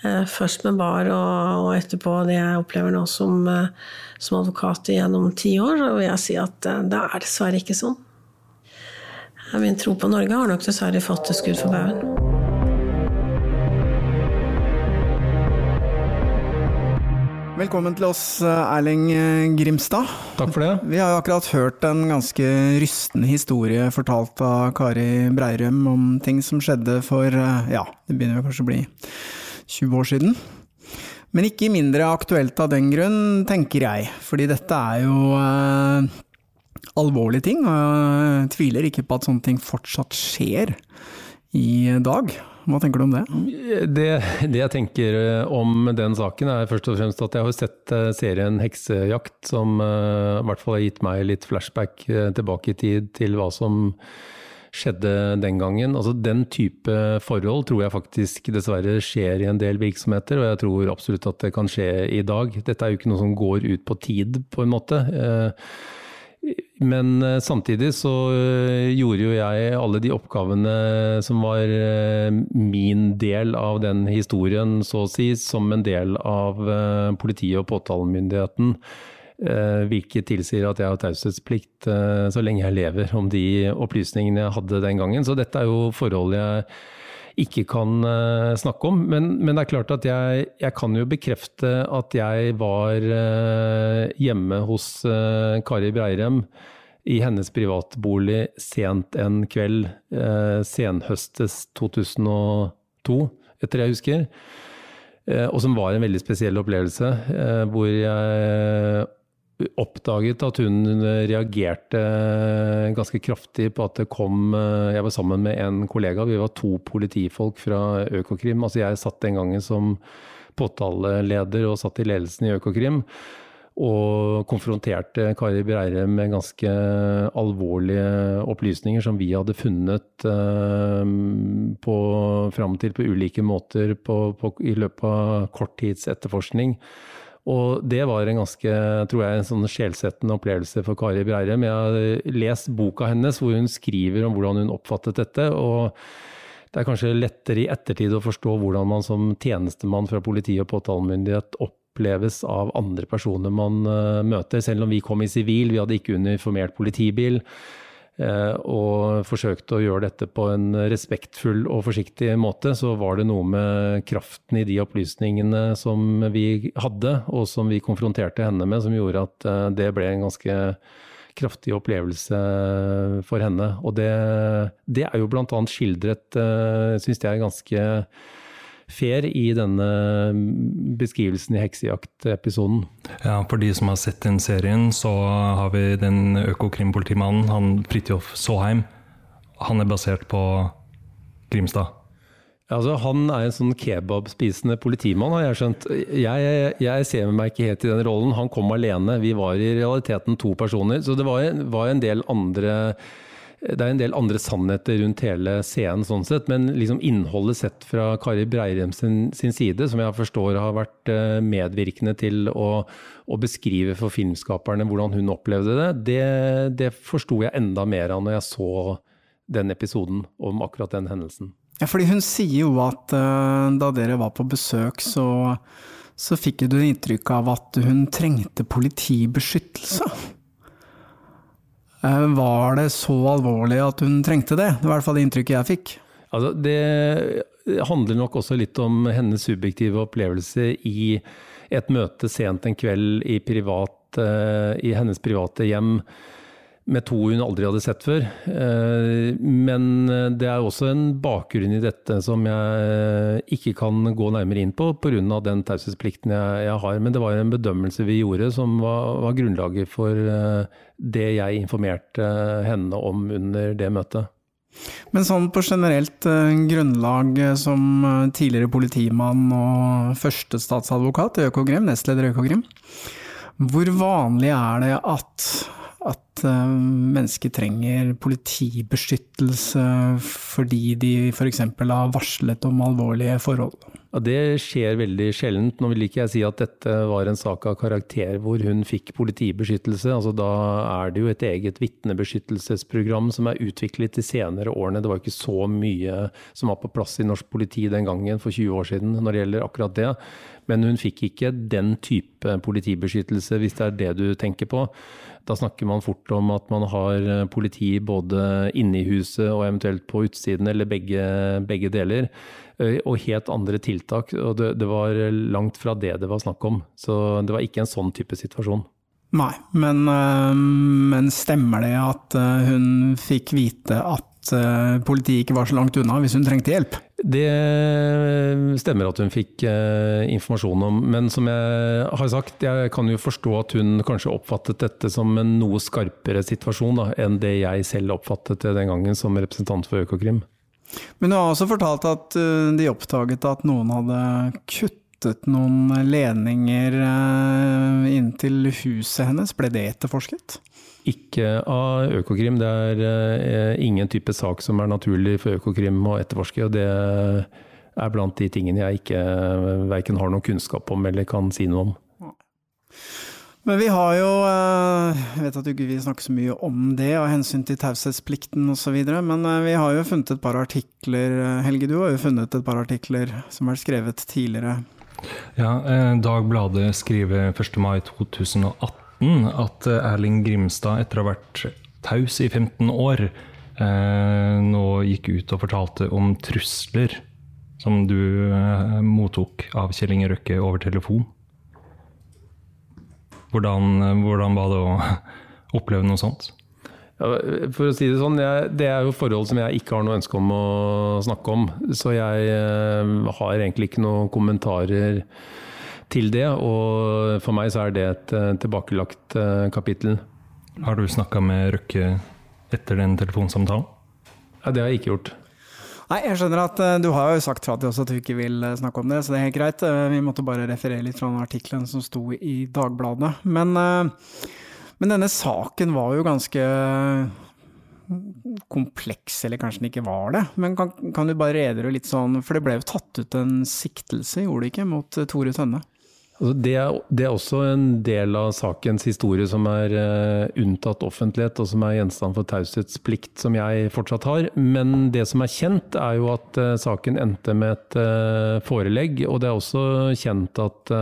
Eh, først med bar og, og, etterpå det jeg opplever nå som, eh, som advokat gjennom ti år, og jeg si at eh, det er dessverre ikke sånn. Min tro på Norge har nok dessverre fått et skudd for baugen. Velkommen til oss, Erling Grimstad. Takk for det. Vi har akkurat hørt en ganske rystende historie fortalt av Kari Breirum om ting som skjedde for Ja, det begynner vel kanskje å bli 20 år siden. Men ikke mindre aktuelt av den grunn, tenker jeg. Fordi dette er jo eh, alvorlige ting, og jeg tviler ikke på at sånne ting fortsatt skjer i dag. Hva tenker du om det? det? det? jeg tenker eh, om den saken er først og fremst at jeg har sett eh, serien 'Heksejakt', som uh, i hvert fall har gitt meg litt flashback tilbake i tid til hva som skjedde den gangen. Altså Den type forhold tror jeg faktisk dessverre skjer i en del virksomheter, og jeg tror absolutt at det kan skje i dag. Dette er jo ikke noe som går ut på tid, på en måte. Uh, men eh, samtidig så eh, gjorde jo jeg alle de oppgavene som var eh, min del av den historien, så å si, som en del av politiet og påtalemyndigheten. Hvilket tilsier at jeg har taushetsplikt så lenge jeg lever om de opplysningene jeg hadde den gangen. Så dette er jo forhold jeg ikke kan uh, snakke om. Men, men, det er klart at jeg, jeg, kan jo bekrefte at jeg var hjemme hos Kari Breirem i hennes privatbolig sent en kveld senhøstes 2002, etter jeg husker. Og som var en veldig spesiell opplevelse, hvor jeg oppdaget at hun reagerte ganske kraftig på at det kom eh, Jeg var sammen med en kollega, vi var to politifolk fra Økokrim. Altså jeg satt den gangen som påtaleleder og satt i ledelsen i Økokrim. Og konfronterte Kari Breire med ganske alvorlige opplysninger som vi hadde funnet eh, på, fram til på ulike måter på, på, i løpet av kort tids etterforskning. Og det var en ganske tror jeg, en sånn sjelsettende opplevelse for Kari Breirem. Jeg har lest boka hennes hvor hun skriver om hvordan hun oppfattet dette. og det er kanskje lettere i ettertid å forstå hvordan man som tjenestemann fra politi og påtalemyndighet oppleves av andre personer man uh, møter. Selv om vi kom i sivil, vi hadde ikke uniformert politibil. Eh, og forsøkte å gjøre dette på en respektfull og forsiktig måte, så var det noe med kraften i de opplysningene som vi hadde, og som vi konfronterte henne med, som gjorde at eh, det ble en ganske kraftig opplevelse for henne. Og det, det er jo bl.a. skildret, eh, syns jeg, ganske fair i denne beskrivelsen i Heksejakt-episoden. Ja, for de som har sett den serien, så har vi den økokrimpolitimannen, han Fridtjof Saaheim. Han er basert på Grimstad. Altså, han er en sånn kebabspisende politimann, har jeg skjønt. Jeg, jeg, ser meg ikke helt i den rollen. Han kom alene. Vi var i realiteten to personer. Så det var, var en del andre det er en del andre sannheter rundt hele scenen, sånn sett, men liksom innholdet sett fra Kari Breirem sin, sin, side, som jeg forstår har vært eh, medvirkende til å, å beskrive for filmskaperne hvordan hun opplevde det, det, det forsto jeg enda mer av når jeg så den episoden om akkurat den hendelsen. Ja, fordi hun sier jo at uh, da dere var på besøk, så, så fikk du inntrykk av at hun trengte politibeskyttelse. Eh, var det så alvorlig at hun trengte det? Det var i hvert fall det inntrykket jeg fikk. Altså, det handler nok også litt om hennes subjektive opplevelse i et møte sent en kveld i, privat, eh, i hennes private hjem med to hun aldri hadde sett før. Eh, men eh, det er også en bakgrunn i dette som jeg ikke kan gå nærmere inn på pga. den taushetsplikten jeg, jeg, har. Men det var en bedømmelse vi gjorde som var, var grunnlaget for eh, det jeg informerte henne om under det møtet. Men sånn på generelt grunnlag som tidligere politimann og førstestatsadvokat i Økokrim, nestleder i Økokrim, hvor vanlig er det at at uh, mennesker trenger politibeskyttelse fordi de f.eks. har varslet om alvorlige forhold? Ja, det skjer veldig sjeldent. Nå vil ikke jeg si at dette var en sak av karakter hvor hun fikk politibeskyttelse. Altså, da er det jo et eget vitnebeskyttelsesprogram som er utviklet de senere årene. Det var ikke så mye som var på plass i norsk politi den gangen for 20 år siden når det gjelder akkurat det. Men hun fikk ikke den type politibeskyttelse, hvis det er det du tenker på. Da snakker man fort om at man har eh, politi både inne i huset og eventuelt på utsiden, eller begge, begge deler. Eh, og helt andre tiltak. Og det, det, var langt fra det det var snakk om. Så det var ikke en sånn type situasjon. Nei, men, eh, men stemmer det at hun fikk vite at politiet ikke var så langt unna hvis hun trengte hjelp? Det stemmer at hun fikk eh, informasjon om, men som jeg har sagt, jeg kan jo forstå at hun kanskje oppfattet dette som en noe skarpere situasjon da, enn det jeg selv oppfattet det den gangen som representant for Økokrim. Men du har også fortalt at de oppdaget at noen hadde kuttet noen ledninger uh, inn huset hennes. Ble det etterforsket? Ikke av Økokrim. Det er uh, ingen type sak som er naturlig for Økokrim å etterforske. og det er blant de tingene jeg ikke verken har noen kunnskap om eller kan si noe om. Men vi har jo eh, Jeg vet at du ikke vil snakke så mye om det av hensyn til taushetsplikten osv., men eh, vi har jo funnet et par artikler eh, Helge, du har jo funnet et par artikler som er skrevet tidligere. Ja, Dagbladet skriver 1. mai 2018 at Erling Grimstad, etter å ha vært taus i 15 år, nå gikk ut og fortalte om trusler som du mottok av Kjell Inge Røkke over telefon. Hvordan, hvordan var det å oppleve noe sånt? For å si Det sånn, jeg, det er jo forhold som jeg ikke har noe ønske om å snakke om. Så jeg eh, har egentlig ikke noen kommentarer til det. Og for meg så er det et uh, tilbakelagt uh, kapittel. Har du snakka med Røkke etter den telefonsamtalen? Ja, det har jeg ikke gjort. Nei, jeg skjønner at uh, du har jo sagt fra til oss at du ikke vil snakke om det, så det er helt greit. Vi måtte bare referere litt fra den artikkelen som sto i Dagbladet. Men, men, denne saken var jo ganske kompleks, eller kanskje den ikke var det. Men kan, kan du bare redegjøre litt sånn, for det ble jo tatt ut en siktelse, gjorde det ikke, mot Tore Tønne? Altså det, er, det, er, også en del av sakens historie som er uh, unntatt offentlighet, og som er gjenstand for taushetsplikt, som jeg fortsatt har. Men det som er kjent, er jo at uh, saken endte med et uh, forelegg. Og det er også kjent at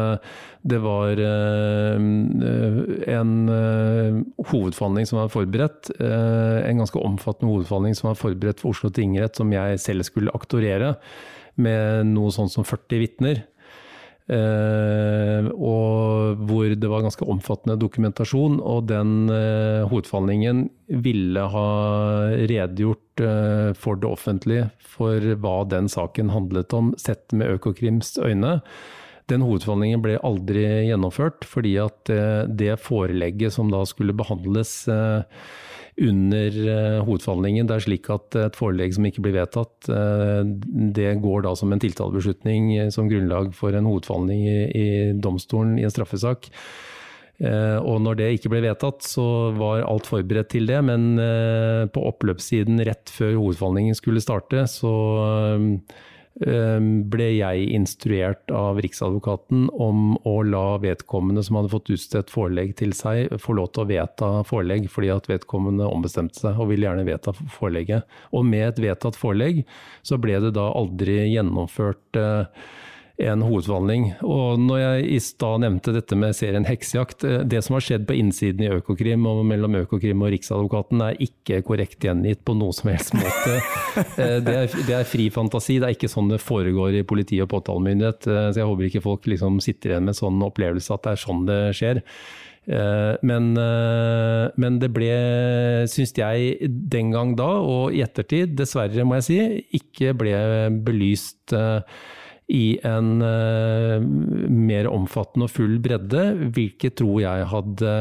det var en hovedforhandling som var forberedt. en ganske omfattende hovedforhandling som var forberedt for Oslo tingrett, som jeg selv skulle aktorere, med noe sånt som 40 vitner. Uh, og hvor det var ganske omfattende dokumentasjon. Og den uh, hovedforhandlingen ville ha redegjort uh, for det offentlige for hva den saken handlet om, sett med Økokrims øyne. Den hovedforhandlingen ble aldri gjennomført, fordi at det forelegget som da skulle behandles under uh, hovedforhandlingen. Det er slik at et forelegg som ikke blir vedtatt, uh, det går da som en tiltalebeslutning som grunnlag for en hovedforhandling i, domstolen i en straffesak. Og når det ikke ble vedtatt, så var alt forberedt til det. Men på oppløpssiden rett før hovedforhandlingen skulle starte, så ble jeg instruert av Riksadvokaten om å la vedkommende som hadde fått utstedt forelegg til seg, få lov til å vedta forelegg, fordi at vedkommende ombestemte seg og ville gjerne vedta forelegget. Og med et vedtatt forelegg så ble det da aldri gjennomført eh, en hovedforhandling. Og når jeg i stad nevnte dette med serien Heksejakt, eh, det som har skjedd på innsiden i Økokrim og mellom Økokrim og Riksadvokaten er ikke korrekt gjengitt på noe som helst måte. Eh, det er, det er, fri fantasi, det er ikke sånn det foregår i politi og påtalemyndighet. Eh, så jeg håper ikke folk liksom sitter igjen med sånn opplevelse at det er sånn det skjer. Men, men, det ble, syns jeg, den gang da, og i ettertid, dessverre må jeg si, ikke ble belyst i en uh, mer omfattende og full bredde, hvilket tror jeg hadde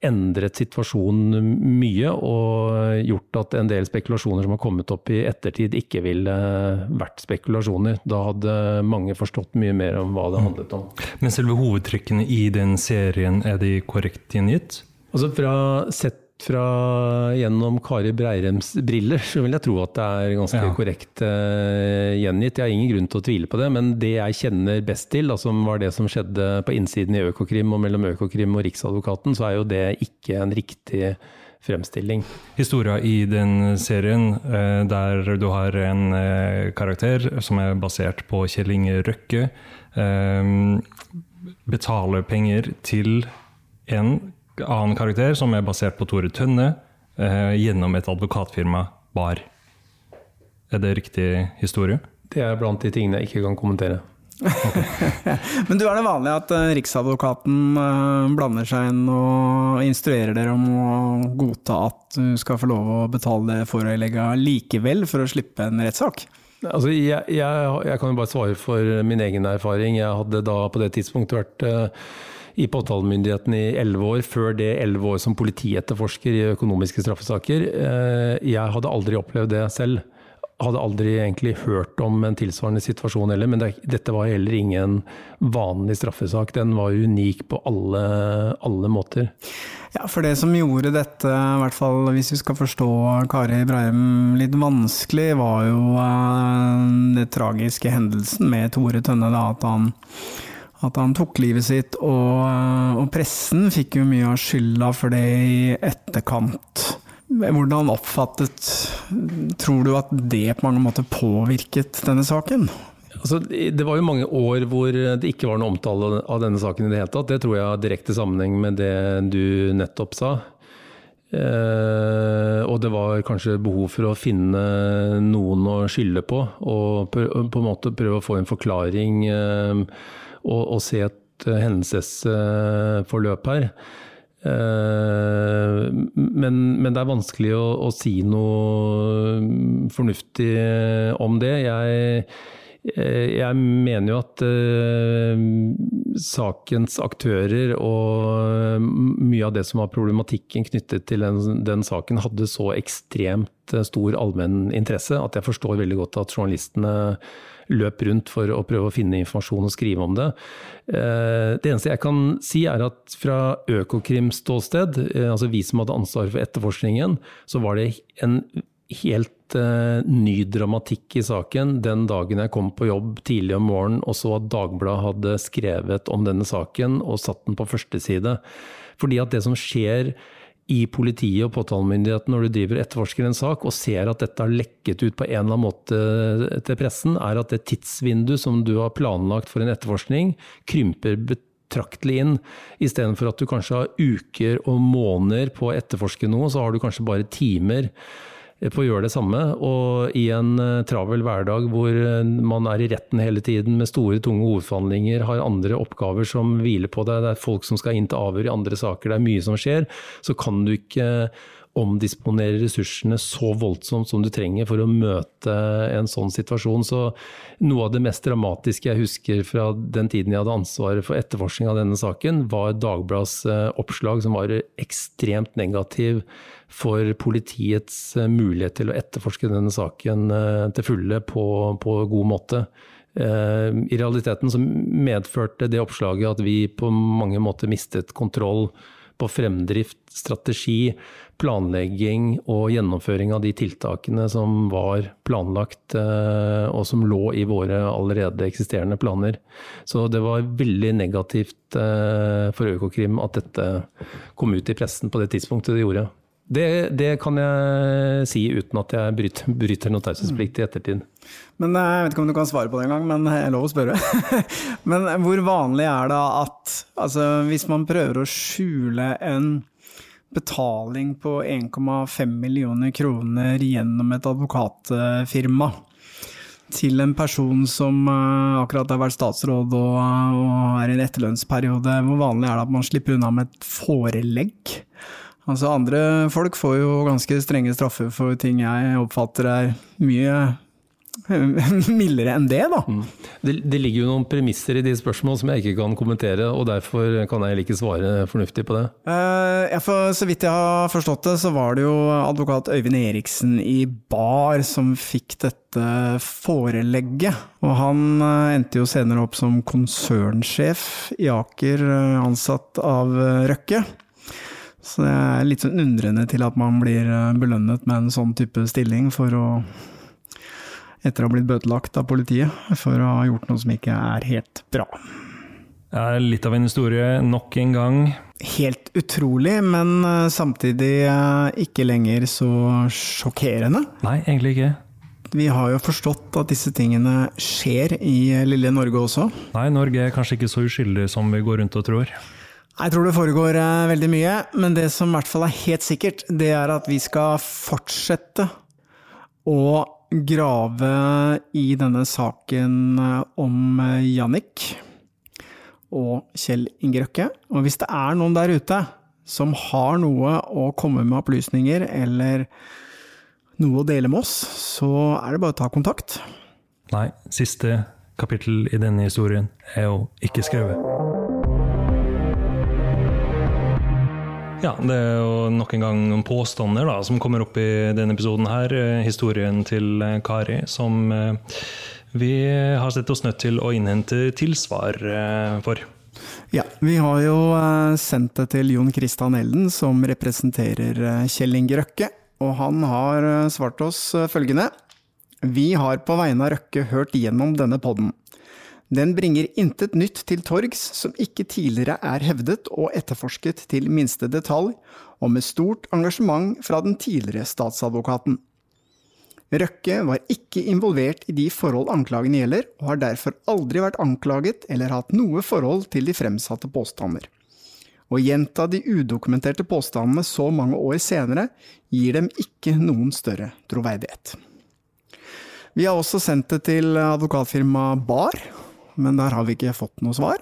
endret situasjonen mye og gjort at en del spekulasjoner som har kommet opp i ettertid, ikke ville vært spekulasjoner. Da hadde mange forstått mye mer om hva det handlet om. Men selve hovedtrekkene i den serien, er de korrekt gjengitt? Altså fra sett fra gjennom Kari Breirems briller, så vil jeg tro at det er ganske ja. korrekt uh, gjengitt. Jeg har ingen grunn til å tvile på det, men det jeg kjenner best til, som var det som skjedde på innsiden i Økokrim og mellom Økokrim og Riksadvokaten, så er jo det ikke en riktig fremstilling. Historia i den serien uh, der du har en uh, karakter som er basert på Kjell Inge Røkke, betaler penger til en annen karakter som er basert på Tore Tønne, eh, gjennom et advokatfirma Bar. Er det riktig historie? Det er blant de tingene jeg ikke kan kommentere. Men du, er det vanlig at eh, Riksadvokaten eh, blander seg inn og instruerer dere om å godta at du skal få lov å betale det forelegget likevel, for å slippe en rettssak? Altså, jeg, jeg, jeg, kan jo bare svare for min egen erfaring. Jeg hadde da på det tidspunktet vært uh, i påtalemyndigheten i elleve år, før det elleve år som politietterforsker i økonomiske straffesaker. Uh, jeg hadde aldri opplevd det selv hadde aldri egentlig hørt om en tilsvarende situasjon heller, men det, dette var heller ingen vanlig straffesak. Den var unik på alle, alle, måter. Ja, for det som gjorde dette, i hvert fall hvis vi skal forstå Kari Breim litt vanskelig, var jo uh, det tragiske hendelsen med Tore Tønne. Da, at han at han tok livet sitt, og, og pressen fikk jo mye av skylda for det i etterkant. Hvordan oppfattet Tror du at det på mange måter påvirket denne saken? Altså, det var jo mange år hvor det ikke var noe omtale av denne saken i det hele tatt. Det tror jeg har direkte sammenheng med det du nettopp sa. Eh, og det var kanskje behov for å finne noen å skylde på, og på en måte prøve å få en forklaring eh, og, og, se et hendelsesforløp her. Eh, men, men, det er vanskelig å, å, si noe fornuftig om det. Jeg, eh, jeg mener jo at uh, sakens aktører og mye av det som var problematikken knyttet til den, den saken, hadde så ekstremt stor allmenn interesse at jeg forstår veldig godt at journalistene løp rundt for å prøve å finne informasjon og skrive om det. Eh, det eneste jeg kan si er at fra Økokrims ståsted, eh, altså vi som hadde ansvaret for etterforskningen, så var det en helt uh, ny dramatikk i saken den dagen jeg kom på jobb tidlig om morgenen og så at Dagbladet hadde skrevet om denne saken og satt den på førsteside. Fordi at det som skjer i politiet og påtalemyndigheten når du driver etterforsker en sak og ser at dette har lekket ut på en eller annen måte til pressen, er at det tidsvinduet som du har planlagt for en etterforskning, krymper betraktelig inn. Istedenfor at du kanskje har uker og måneder på å etterforske noe, så har du kanskje bare timer på å gjøre det samme. Og i en eh, travel hverdag hvor eh, man er i retten hele tiden med store, tunge hovedforhandlinger, har andre oppgaver som hviler på deg, det er folk som skal inn til avhør i andre saker, det er mye som skjer, så kan du ikke omdisponere ressursene så voldsomt som du trenger for å møte en sånn situasjon. Så noe av det mest dramatiske jeg husker fra den tiden jeg hadde ansvaret for etterforskning av denne saken, var Dagblads eh, oppslag som var ekstremt negativ for politiets eh, mulighet til å etterforske denne saken eh, til fulle på, på god måte. I realiteten så medførte det oppslaget at vi på mange måter mistet kontroll på fremdrift, strategi, planlegging og gjennomføring av de tiltakene som var planlagt eh, og som lå i våre allerede eksisterende planer. Så det var veldig negativt eh, for Økokrim at dette kom ut i pressen på det tidspunktet det gjorde. Det, det kan jeg si uten at jeg bryter, bryter noen taushetsplikt i ettertid. Men eh, Jeg vet ikke om du kan svare på det engang, men jeg lover å spørre. men hvor vanlig er det at altså, hvis man prøver å skjule en betaling på 1,5 millioner kroner gjennom et advokatfirma til en person som eh, akkurat har vært statsråd og, er i en etterlønnsperiode, hvor vanlig er det at man slipper unna med et forelegg? Altså Andre folk får jo ganske strenge straffer for ting jeg oppfatter er mye mildere enn det, da. Mm. Det, det, ligger jo noen premisser i de spørsmål som jeg ikke kan kommentere, og derfor kan jeg ikke svare fornuftig på det. Uh, ja, for Så vidt jeg har forstått det, så var det jo advokat Øyvind Eriksen i Bar som fikk dette forelegget. Og han uh, endte jo senere opp som konsernsjef i Aker, uh, ansatt av Røkke. Så jeg er litt sånn undrende til at man blir belønnet med en sånn type stilling for å etter å ha blitt bøtelagt av politiet for å ha gjort noe som ikke er helt bra. Det er litt av en historie nok en gang. Helt utrolig, men eh, samtidig eh, ikke lenger så sjokkerende. Nei, egentlig ikke. Vi har jo forstått at disse tingene skjer i lille Norge også. Nei, Norge er kanskje ikke så uskyldig som vi går rundt og tror. Jeg tror det foregår eh, veldig mye, men det som i hvert fall er helt sikkert, det er at vi skal fortsette å grave i denne saken eh, om eh, Jannik og Kjell Inge Røkke. Og hvis det er noen der ute som har noe å komme med opplysninger, eller noe å dele med oss, så er det bare å ta kontakt. Nei, siste kapittel i denne historien er jo ikke skrevet. Ja, det er jo nok en gang noen påstander da, som kommer opp i denne episoden her. Eh, historien til eh, Kari, som eh, vi har sett oss nødt til å innhente tilsvar for. Ja, vi har jo sendt det til Jon Christian Elden, som representerer Kjell Inge Røkke. Og han har svart oss følgende. Vi har på vegne av Røkke hørt gjennom denne podden. Den bringer intet nytt til torgs som ikke tidligere er hevdet og etterforsket til minste detalj, og med stort engasjement fra den tidligere statsadvokaten. Røkke var ikke involvert i de forhold anklagene gjelder, og har derfor aldri vært anklaget eller hatt noe forhold til de fremsatte påstander. Å gjenta de udokumenterte påstandene så mange år senere gir dem ikke noen større troverdighet. Vi har også sendt det til advokatfirmaet Bar, men der har vi ikke fått noe svar.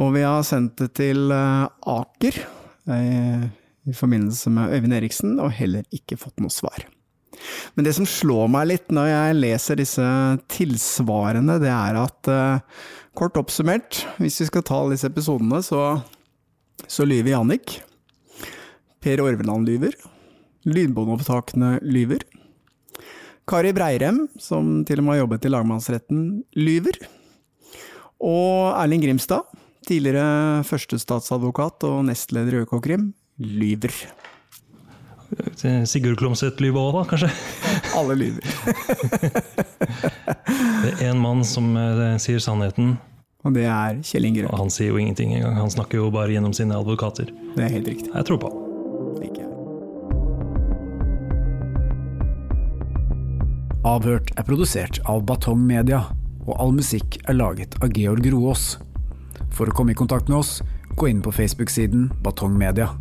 Og vi har sendt det til eh, Aker eh, i forbindelse med Øyvind Eriksen, og heller ikke fått noe svar. Men det som slår meg litt når jeg leser disse tilsvarene, det er at eh, kort oppsummert, hvis vi skal ta disse episodene, så, så lyver Jannik. Per Orveland lyver. Lydbåndopptakene lyver. Kari Breirem, som til og med har jobbet i lagmannsretten, lyver. Og Erling Grimstad, tidligere førstestatsadvokat og nestleder i Økokrim, lyver. Sigurd Klomsæt lyver òg, da, kanskje? Alle lyver. det er én mann som eh, sier sannheten. Og det er Kjell Inge Røkke. Han sier jo ingenting engang. Han snakker jo bare gjennom sine advokater. Det er helt riktig. Jeg tror på Ikke. Avhørt er produsert av Batong Media, og all musikk er laget av Georg Roaas. For å komme i kontakt med oss, gå inn på Facebook-siden Batong Media.